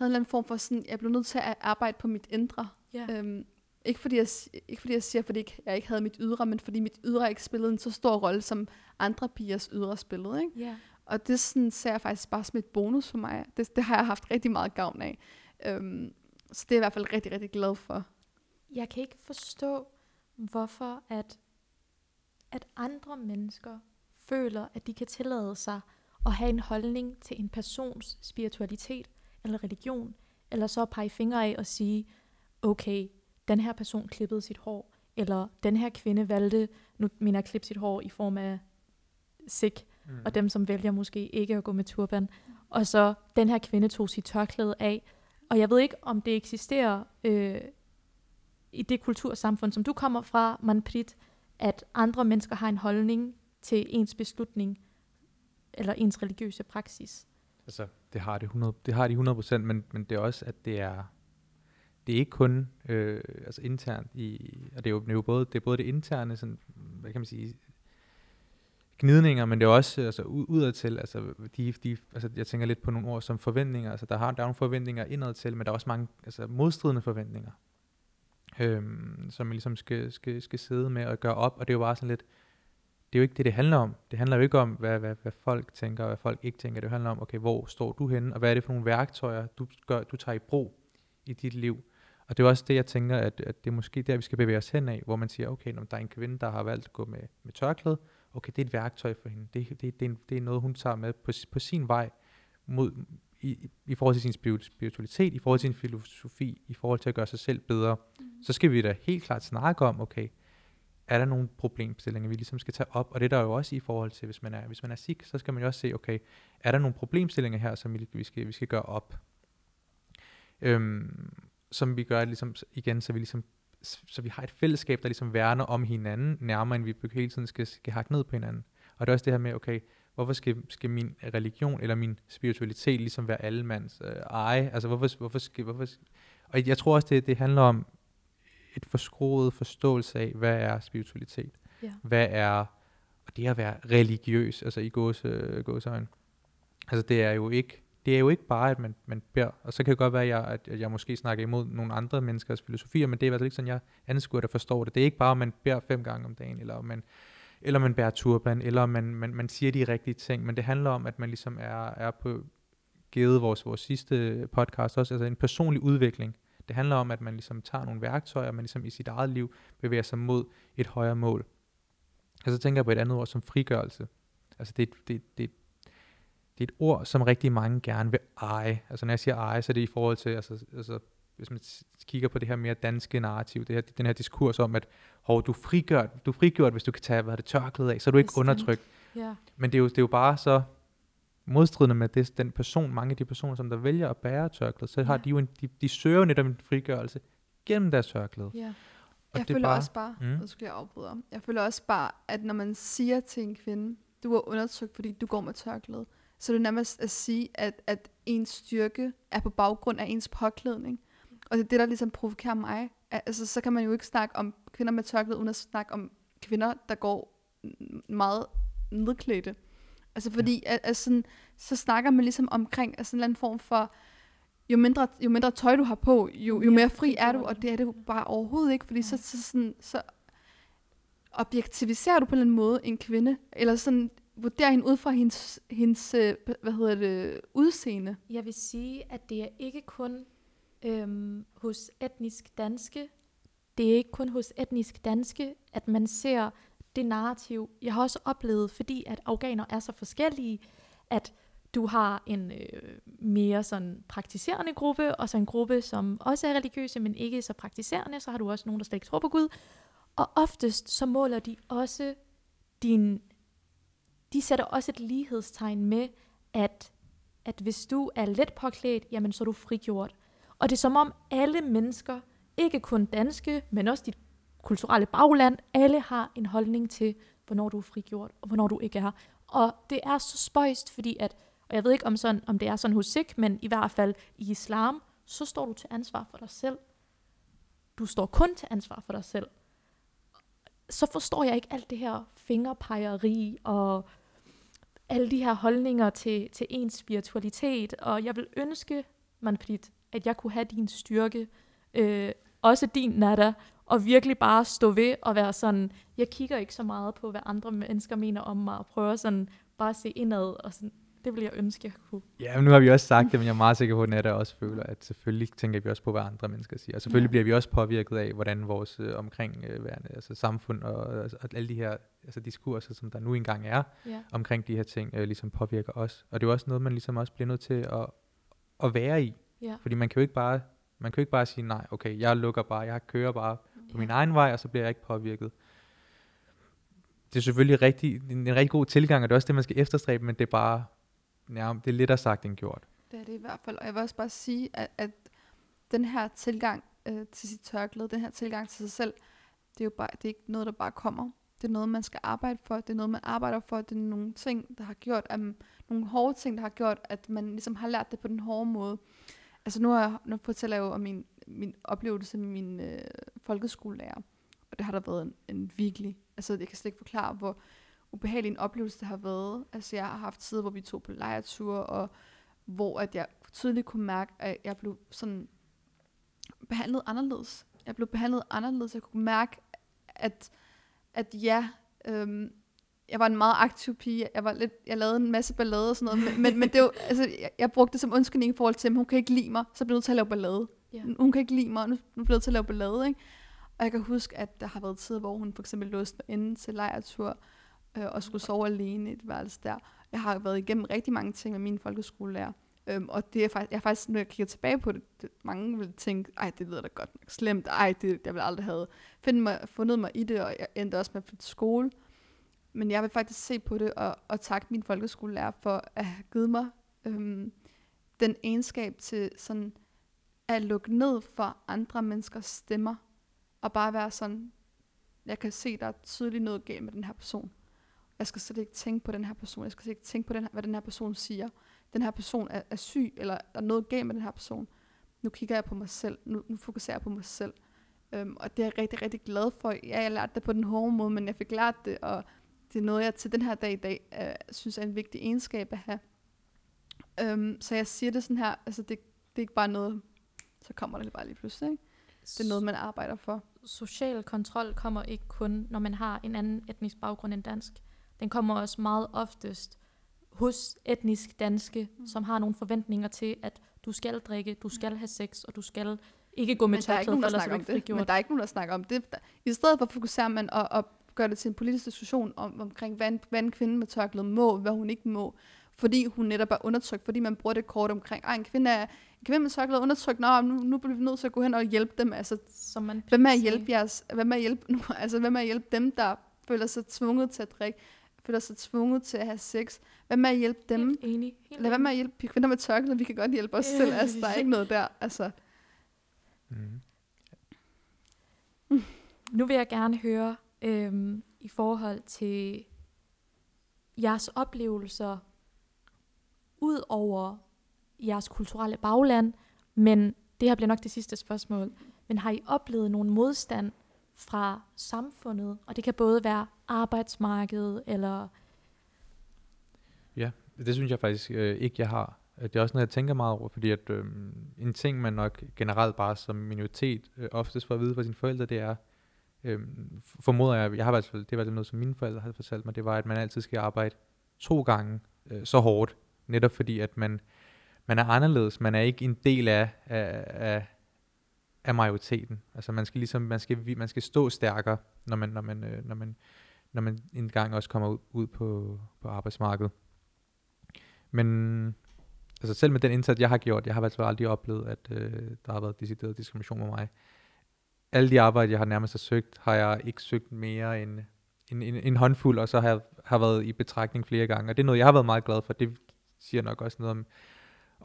en eller anden form for sådan, jeg blev nødt til at arbejde på mit indre. Ja. Øhm, ikke, fordi jeg, ikke fordi jeg siger, fordi jeg ikke havde mit ydre, men fordi mit ydre ikke spillede en så stor rolle, som andre pigers ydre spillede. Ikke? ja. Og det sådan, ser jeg faktisk bare som et bonus for mig. Det, det har jeg haft rigtig meget gavn af. Øhm, så det er jeg i hvert fald rigtig, rigtig glad for. Jeg kan ikke forstå, hvorfor at, at andre mennesker føler, at de kan tillade sig at have en holdning til en persons spiritualitet eller religion, eller så pege fingre af og sige, okay, den her person klippede sit hår, eller den her kvinde valgte, nu mener jeg klippe sit hår i form af sik, Mm. og dem, som vælger måske ikke at gå med turban. Og så den her kvinde tog sit tørklæde af. Og jeg ved ikke, om det eksisterer øh, i det kultursamfund, som du kommer fra, Manprit, at andre mennesker har en holdning til ens beslutning eller ens religiøse praksis. Altså, det har, det 100, det har de 100%, men, men det er også, at det er, det er ikke kun øh, altså internt i, og det er jo, det er jo både, det er både det interne, sådan, hvad kan man sige, gnidninger, men det er også altså, udadtil, altså, de, de, altså, jeg tænker lidt på nogle ord som forventninger, altså der, har, der er nogle forventninger indadtil, men der er også mange altså, modstridende forventninger, øhm, som man ligesom skal, skal, skal sidde med og gøre op, og det er jo bare sådan lidt, det er jo ikke det, det handler om. Det handler jo ikke om, hvad, hvad, hvad folk tænker, og hvad folk ikke tænker. Det handler om, okay, hvor står du henne, og hvad er det for nogle værktøjer, du, gør, du tager i brug i dit liv. Og det er også det, jeg tænker, at, at det er måske der, vi skal bevæge os hen af, hvor man siger, okay, når der er en kvinde, der har valgt at gå med, med tørklæde, okay, det er et værktøj for hende. Det, det, det, er, en, det er noget, hun tager med på, på sin vej mod, i, i- forhold til sin spiritualitet, i forhold til sin filosofi, i forhold til at gøre sig selv bedre. Mm. Så skal vi da helt klart snakke om, okay, er der nogle problemstillinger, vi ligesom skal tage op? Og det er der jo også i forhold til, hvis man er, hvis man er sik, så skal man jo også se, okay, er der nogle problemstillinger her, som vi, vi, skal, vi skal gøre op? Øhm, som vi gør ligesom igen, så vi ligesom så vi har et fællesskab, der ligesom værner om hinanden, nærmere end vi hele tiden skal, skal hakke ned på hinanden. Og det er også det her med, okay, hvorfor skal, skal min religion eller min spiritualitet ligesom være allemands øh, eje? Altså hvorfor, hvorfor skal, hvorfor, skal- og jeg tror også, det, det handler om et forskroet forståelse af, hvad er spiritualitet? Ja. Hvad er og det at være religiøs, altså i gåse, gåseøjne. Altså det er jo ikke, det er jo ikke bare, at man, man beder, og så kan det godt være, at jeg, at jeg måske snakker imod nogle andre menneskers filosofier, men det er i hvert fald ikke sådan, jeg anskuer det forstår det. Det er ikke bare, at man beder fem gange om dagen, eller man, eller man bærer turban, eller man, man, man siger de rigtige ting, men det handler om, at man ligesom er, er på, givet vores, vores sidste podcast også, altså en personlig udvikling. Det handler om, at man ligesom tager nogle værktøjer, og man ligesom i sit eget liv bevæger sig mod et højere mål. Og så tænker jeg på et andet ord som frigørelse. Altså det, er et- det, det, det er et ord, som rigtig mange gerne vil eje. Altså når jeg siger eje, så er det i forhold til, altså, altså hvis man kigger på det her mere danske narrativ, det her, den her diskurs om, at hov, du frigjort, du er frigjort, hvis du kan tage hvad det, tørklæde af, så er du ikke Bestemt. undertrykt. Ja. Men det er, jo, det er jo bare så modstridende med det, den person, mange af de personer, som der vælger at bære tørklæde, så har Ja. de jo en, de, de søger jo netop en frigørelse gennem deres tørklæde. ja. Og jeg det er føler bare- også bare, Mm. nu skal jeg afbryde om, jeg føler også bare, at når man siger til en kvinde, du er undertrykt, fordi du går med tørklæde, så er det nærmest at sige, at, at ens styrke er på baggrund af ens påklædning. Og det er det, der ligesom provokerer mig. Al- Altså, så kan man jo ikke snakke om kvinder med tørklæde, uden at snakke om kvinder, der går meget nedklædte. Altså fordi, ja. at, at sådan, så snakker man ligesom omkring altså sådan en eller anden form for, jo mindre, jo mindre tøj du har på, jo, jo mere fri er du, og det er det jo bare overhovedet ikke, fordi så, så, sådan, så objektiviserer du på en eller anden måde en kvinde, eller sådan vurderer hende ud fra hendes, hendes øh, hvad hedder det, udseende. Jeg vil sige, at det er ikke kun øhm, hos etnisk danske, det er ikke kun hos etnisk danske, at man ser det narrativ. Jeg har også oplevet, fordi at afghaner er så forskellige, at du har en øh, mere sådan praktiserende gruppe, og så en gruppe, som også er religiøse, men ikke så praktiserende. Så har du også nogen, der slet ikke tror på Gud. Og oftest så måler de også din... De sætter også et lighedstegn med, at, at hvis du er let påklædt, jamen så er du frigjort. Og det er som om alle mennesker, ikke kun danske, men også dit kulturelle bagland, alle har en holdning til, hvornår du er frigjort, og hvornår du ikke er. Og det er så spøjst, fordi at, og jeg ved ikke om, sådan, om det er sådan hos Sikh, men i hvert fald i islam, så står du til ansvar for dig selv. Du står kun til ansvar for dig selv. Så forstår jeg ikke alt det her fingerpegeri og alle de her holdninger til, til ens spiritualitet. Og jeg vil ønske, Manprit, at jeg kunne have din styrke, øh, også din natter, og virkelig bare stå ved og være sådan, jeg kigger ikke så meget på, hvad andre mennesker mener om mig, og prøver sådan bare at se indad, og sådan, det vil jeg ønske, jeg kunne. Ja, men nu har vi også sagt det, men jeg er meget sikker på, at Netta også føler, at selvfølgelig tænker vi også på, hvad andre mennesker siger. Og selvfølgelig ja. bliver vi også påvirket af, hvordan vores øh, omkringværende, altså samfund og, altså, og alle de her altså diskurser, som der nu engang er, Ja. omkring de her ting, øh, ligesom påvirker os. Og det er jo også noget, man ligesom også bliver nødt til at, at være i. Ja. Fordi man kan jo ikke bare, man kan jo ikke bare sige, nej, okay, jeg lukker bare, jeg kører bare på min egen vej, og så bliver jeg ikke påvirket. Det er selvfølgelig rigtig, en, en rigtig god tilgang, og det er også det, man skal efterstræbe, men det er bare, ja, det er lettere sagt end gjort. Det er det i hvert fald. Og jeg vil også bare sige, at, at den her tilgang øh, til sit tørklæde, den her tilgang til sig selv, det er jo bare, det er ikke noget, der bare kommer. Det er noget, man skal arbejde for. Det er noget, man arbejder for. Det er nogle ting, der har gjort, at, nogle hårde ting, der har gjort, at man ligesom har lært det på den hårde måde. Altså nu, har jeg, nu fortæller jeg jo om min, min oplevelse med min øh, folkeskolelærer. Og det har der været en, en virkelig, altså jeg kan slet ikke forklare, hvor ubehagelig en oplevelse det har været. Altså jeg har haft tider, hvor vi tog på lejreture, og hvor at jeg tydeligt kunne mærke, at jeg blev sådan behandlet anderledes. Jeg blev behandlet anderledes. Jeg kunne mærke, at, at ja, øhm, jeg var en meget aktiv pige. Jeg, var lidt, jeg lavede en masse ballade og sådan noget. Men, men, men det var, altså, jeg, jeg brugte det som undskyldning i forhold til, at hun kan ikke lide mig, så bliver jeg nødt til at lave ballade. Ja. Hun kan ikke lide mig, nu, nu bliver jeg nødt til at lave ballade. Ikke? Og jeg kan huske, at der har været tider, hvor hun for eksempel låste mig inde til lejretur, øh, og skulle sove alene i et værelse der. Jeg har været igennem rigtig mange ting med min folkeskolelærer. Øhm, og det er faktisk, jeg faktisk, når jeg kigger tilbage på det, det mange vil tænke, ej, det lyder da godt nok slemt, ej, det, jeg vil aldrig have finde mig, fundet mig i det, og jeg endte også med at flytte skole. Men jeg vil faktisk se på det og, og takke min folkeskolelærer for at have givet mig øhm, den egenskab til sådan at lukke ned for andre menneskers stemmer, og bare være sådan, jeg kan se, der er tydeligt noget galt med den her person. Jeg skal slet ikke tænke på den her person. Jeg skal slet ikke tænke på, den her, hvad den her person siger. Den her person er, er syg, eller der er noget galt med den her person. Nu kigger jeg på mig selv. Nu, nu fokuserer jeg på mig selv. Øhm, og det er jeg rigtig, rigtig glad for. Ja, jeg lærte det på den hårde måde, men jeg fik lært det, og det er noget, jeg til den her dag i dag øh, synes er en vigtig egenskab at have. Øhm, så jeg siger det sådan her, altså det, det er ikke bare noget, så kommer det bare lige pludselig. Ikke? Det er noget, man arbejder for. social kontrol kommer ikke kun, når man har en anden etnisk baggrund end dansk. Den kommer også meget oftest hos etnisk danske, mm. som har nogle forventninger til, at du skal drikke, du skal have sex, og du skal ikke gå med tørklæde, for ellers er du ikke frigjort. Men der er ikke nogen, der snakker om det. Der, I stedet for fokuserer man og, og gør det til en politisk diskussion om, omkring, hvad en, hvad en kvinde med tørklæde må, hvad hun ikke må. Fordi hun netop er undertrykt, fordi man bruger det kort omkring, ej, en kvinde, er, en kvinde med tørklæde er undertrykt, nå, nu, nu bliver vi nødt til at gå hen og hjælpe dem. Altså, Som man Hvem er at hjælpe jeres, hvem er at hjælpe, nu, altså, hvem er at hjælpe dem, der føler sig tvunget til at drikke, føler sig tvunget til at have sex? Hvem er at hjælpe dem? Helt enig. Helt Lad være med at hjælpe kvinder med tørklæde, vi kan godt hjælpe os selv, altså der er ikke noget der, altså. Mm. Nu vil jeg gerne høre øhm, i forhold til jeres oplevelser ud over jeres kulturelle bagland, men det her bliver nok det sidste spørgsmål. Men har I oplevet nogen modstand fra samfundet, og det kan både være arbejdsmarkedet, eller Ja, det synes jeg faktisk øh, ikke, jeg har. Det er også noget, jeg tænker meget over, fordi at, øh, en ting, man nok generelt bare som minoritet øh, oftest får at vide fra sine forældre, det er, øh, formoder jeg, jeg har i hvert fald, det var noget, som mine forældre havde fortalt mig, det var, at man altid skal arbejde to gange øh, så hårdt, netop fordi, at man, man er anderledes, man er ikke en del af, af, af, af majoriteten. Altså man skal ligesom, man skal, man skal stå stærkere, når man, når man, øh, når man, når man engang også kommer ud, ud på, på arbejdsmarkedet. Men altså selv med den indsats, jeg har gjort, jeg har altså aldrig oplevet, at øh, der har været decideret diskrimination med mig. Alle de arbejde, jeg har nærmest har søgt, har jeg ikke søgt mere end en, en, en håndfuld, og så har jeg har været i betragtning flere gange. Og det er noget, jeg har været meget glad for. Det siger nok også noget om,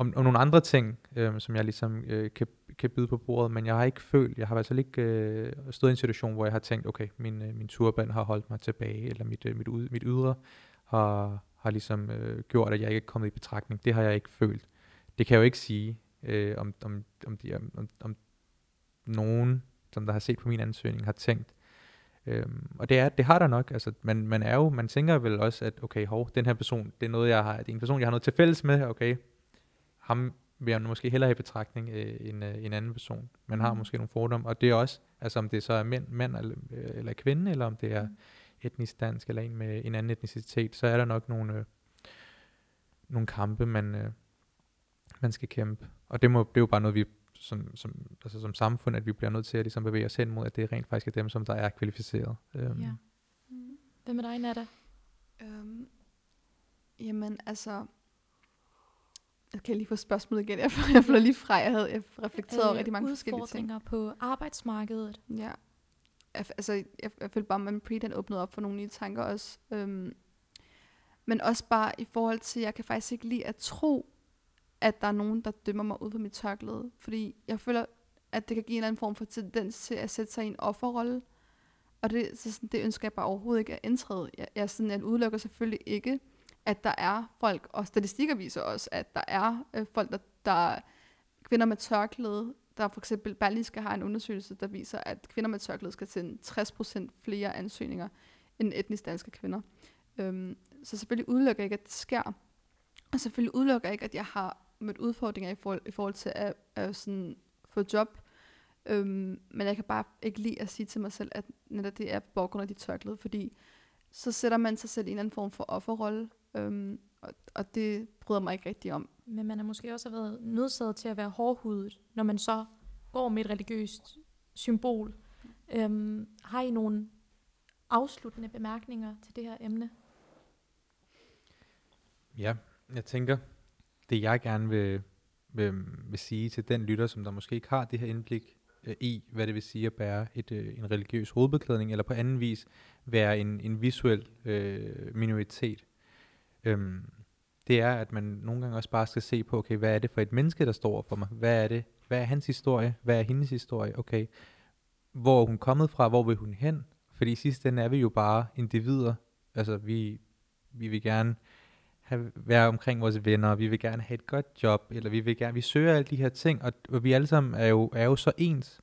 om, om nogle andre ting, øh, som jeg ligesom øh, kan, kan byde på bordet, men jeg har ikke følt, jeg har altså ikke øh, stået i en situation, hvor jeg har tænkt, okay, min, øh, min turban har holdt mig tilbage, eller mit, øh, mit, ud, mit ydre har, har ligesom øh, gjort, at jeg ikke er kommet i betragtning. Det har jeg ikke følt. Det kan jeg jo ikke sige, øh, om, om, om, de, om, om, om nogen, som der har set på min ansøgning, har tænkt. Øhm, og det, er, det har der nok. Altså, man, man er jo, man tænker vel også, at okay, hov, den her person, det er noget, jeg har, det er en person, jeg har noget til fælles med, okay, ham vil jeg måske hellere have i betragtning øh, end øh, en anden person. Man har Mm. måske nogle fordomme, og det er også, altså om det så er mænd, mand eller, øh, eller kvinde, eller om det er Mm. etnisk dansk, eller en med en anden etnicitet, så er der nok nogle, øh, nogle kampe, man, øh, man skal kæmpe. Og det, må, det er jo bare noget, vi som, som, altså som samfund, at vi bliver nødt til at ligesom bevæge os hen mod, at det rent faktisk er dem, som der er kvalificeret. Øhm, Ja. Mm. Hvad med dig, Nata? Øhm, jamen, altså... Jeg kan lige få spørgsmålet igen. Jeg fløj lige fra. Jeg havde jeg reflekteret over rigtig mange forskellige ting. udfordringer på arbejdsmarkedet. Ja. Jeg, altså, jeg, jeg følte bare, at man pre den åbnede op for nogle nye tanker også. Øhm, men også bare i forhold til, jeg kan faktisk ikke lide at tro, at der er nogen, der dømmer mig ud på mit tørklæde. Fordi jeg føler, at det kan give en eller anden form for tendens til at sætte sig i en offerrolle. Og det, så sådan, det ønsker jeg bare overhovedet ikke at indtræde. Jeg, jeg, sådan, jeg udelukker selvfølgelig ikke, at der er folk, og statistikker viser også, at der er øh, folk, der, der kvinder med tørklæde, der for eksempel Berlingske har en undersøgelse, der viser, at kvinder med tørklæde skal sende 60% flere ansøgninger end etnisk danske kvinder. Øhm, så selvfølgelig udelukker jeg ikke, at det sker. Og selvfølgelig udelukker jeg ikke, at jeg har mødt udfordringer i forhold, i forhold til at, at sådan få job. Øhm, men jeg kan bare ikke lide at sige til mig selv, at netop det er på baggrund af de tørklæde, fordi så sætter man sig selv i en anden form for offerrolle, øhm, og, og det bryder mig ikke rigtig om. Men man er måske også været nødsaget til at være hårdhudet, når man så går med et religiøst symbol. Øhm, har I nogle afsluttende bemærkninger til det her emne? Ja, jeg tænker, det jeg gerne vil, vil, vil sige til den lytter, som der måske ikke har det her indblik øh, i, hvad det vil sige at bære et, øh, en religiøs hovedbeklædning, eller på anden vis være en, en visuel øh, minoritet, øhm, det er, at man nogle gange også bare skal se på, okay, hvad er det for et menneske, der står for mig? Hvad er det? Hvad er hans historie? Hvad er hendes historie? Okay, hvor er hun kommet fra? Hvor vil hun hen? Fordi i sidste ende er vi jo bare individer. Altså, vi, vi vil gerne have, være omkring vores venner, vi vil gerne have et godt job, eller vi vil gerne, vi søger alle de her ting, og, og vi alle sammen er jo, er jo så ens,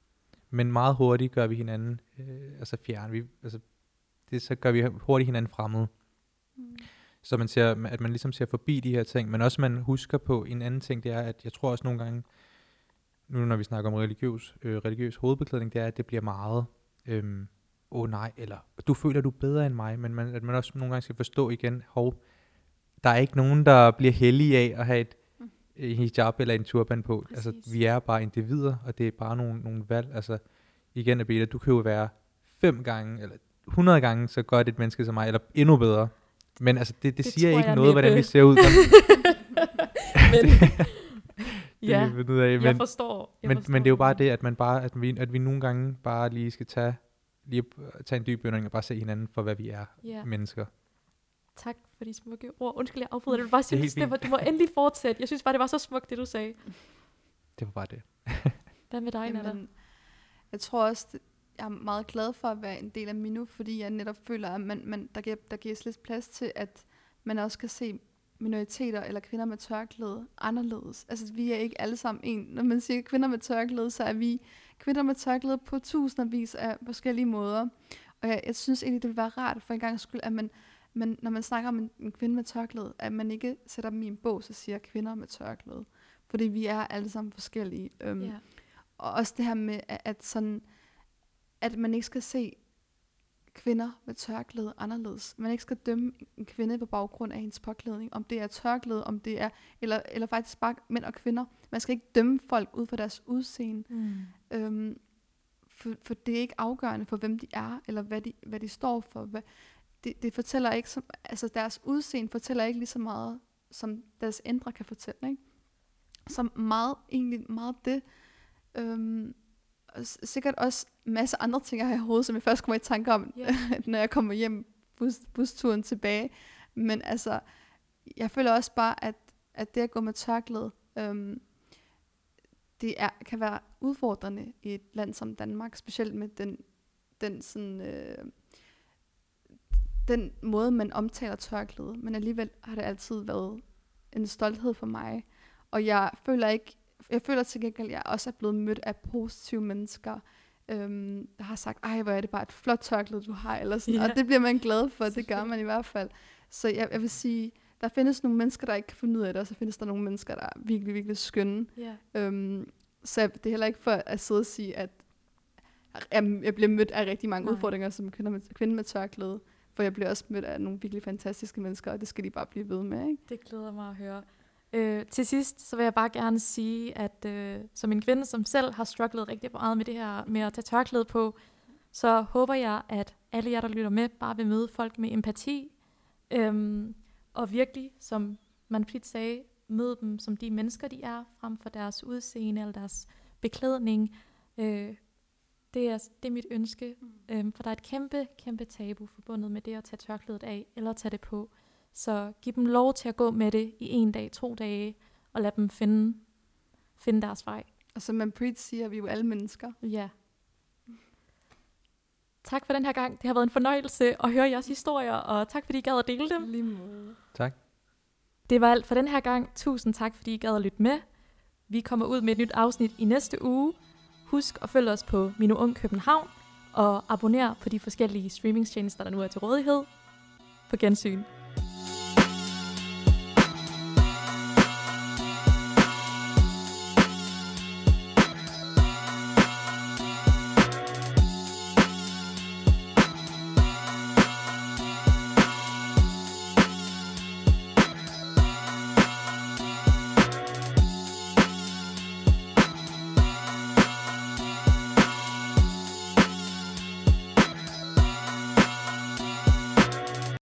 men meget hurtigt gør vi hinanden, øh, altså fjern, vi, altså, det, så gør vi hurtigt hinanden fremmede. Mm. Så man ser, at man ligesom ser forbi de her ting, men også man husker på en anden ting, det er, at jeg tror også nogle gange, nu når vi snakker om religiøs, øh, religiøs hovedbeklædning, det er, at det bliver meget, øhm, åh oh, nej, eller du føler, du er bedre end mig, men man, at man også nogle gange skal forstå igen, hov, der er ikke nogen, der bliver heldige af at have et Mm. øh, hijab eller en turban på. Altså, Præcis. vi er bare individer, og det er bare nogle, nogle valg. Altså, igen, Abela, du kan jo være fem gange, eller 100 gange så godt et menneske som mig, eller endnu bedre. Men altså, det, det, Det det siger ikke jeg noget, hvordan næppe. vi ser ud. men, Det ja, kan vi ud af, jeg men, forstår. Jeg men, forstår, men det er jo bare det, at, man bare, at, vi, at vi nogle gange bare lige skal tage, lige tage en dyb bønding og bare se hinanden for, hvad vi er. Ja. mennesker. Tak for de smukke ord. Undskyld, jeg afbryder. Jeg bare sige, helt det, det var, du må endelig fortsætte. Jeg synes bare, det var så smukt, det du sagde. Det var bare det. Hvad med dig? Jamen, jeg tror også, det, jeg er meget glad for at være en del af Minu, fordi jeg netop føler, at man, man, der, giver, der gives lidt plads til, at man også kan se minoriteter eller kvinder med tørklæde anderledes. Altså, vi er ikke alle sammen en. Når man siger kvinder med tørklæde, så er vi kvinder med tørklæde på tusindvis af forskellige måder. Og jeg, jeg synes egentlig, det ville være rart for en gang skyld, at man, man, når man snakker om en, en kvinde med tørklæde, at man ikke sætter dem i en bog, så siger kvinder med tørklæde. Fordi vi er alle sammen forskellige. Øhm, Ja. Og også det her med, at, at, sådan, at man ikke skal se kvinder med tørklæde anderledes. Man ikke skal dømme en kvinde på baggrund af hendes påklædning. Om det er tørklæde, om det er, eller, eller faktisk bare mænd og kvinder. Man skal ikke dømme folk ud fra deres udseende. Mm. Øhm, for, for det er ikke afgørende for, hvem de er, eller hvad de, hvad de står for. Hvad, det, det fortæller ikke, som, altså deres udseende fortæller ikke lige så meget, som deres indre kan fortælle. Ikke? Så meget, egentlig meget det. Øhm, og sikkert også masse andre ting, jeg har i hovedet, som jeg først kommer i tanke om, Ja. når jeg kommer hjem bus, busturen tilbage. Men altså, jeg føler også bare, at, at det at gå med tørklæde, øhm, det er, kan være udfordrende i et land som Danmark, specielt med den, den sådan, øh, den måde, man omtaler tørklæde. Men alligevel har det altid været en stolthed for mig. Og jeg føler ikke, jeg føler til gengæld, at jeg også er blevet mødt af positive mennesker, øhm, der har sagt, ej, hvor er det bare et flot tørklæde, du har, eller sådan. Ja. Og det bliver man glad for, det gør man i hvert fald. Så jeg, jeg vil sige, der findes nogle mennesker, der ikke kan finde ud af det, og så findes der nogle mennesker, der er virkelig, virkelig skønne. Ja. Øhm, så jeg- det er heller ikke for at sidde og sige, at jeg, jeg bliver mødt af rigtig mange Nej. udfordringer som kvinde med, kvinde med tørklæde. For jeg bliver også mødt af nogle virkelig fantastiske mennesker, og det skal de bare blive ved med. Ikke? Det glæder mig at høre. Øh, til sidst, så vil jeg bare gerne sige, at øh, som en kvinde, som selv har strugglet rigtig meget med det her med at tage tørklæde på, så håber jeg, at alle jer, der lytter med, bare vil møde folk med empati. Øhm, og virkelig, som man tit sagde, møde dem som de mennesker, de er, frem for deres udseende eller deres beklædning. Øh, det, er, det er mit ønske, øhm, for der er et kæmpe, kæmpe tabu forbundet med det at tage tørklædet af eller tage det på. Så giv dem lov til at gå med det i en dag, to dage, og lad dem finde, finde deres vej. Og som man Preet siger, vi er jo alle mennesker. Ja. Tak for den her gang. Det har været en fornøjelse at høre jeres historier, og tak fordi I gad at dele dem. Lige måde. Tak. Det var alt for den her gang. Tusind tak, fordi I gad at lytte med. Vi kommer ud med et nyt afsnit i næste uge. Husk at følge os på Mino Ung København, og abonner på de forskellige streamingtjenester, der nu er til rådighed. På gensyn.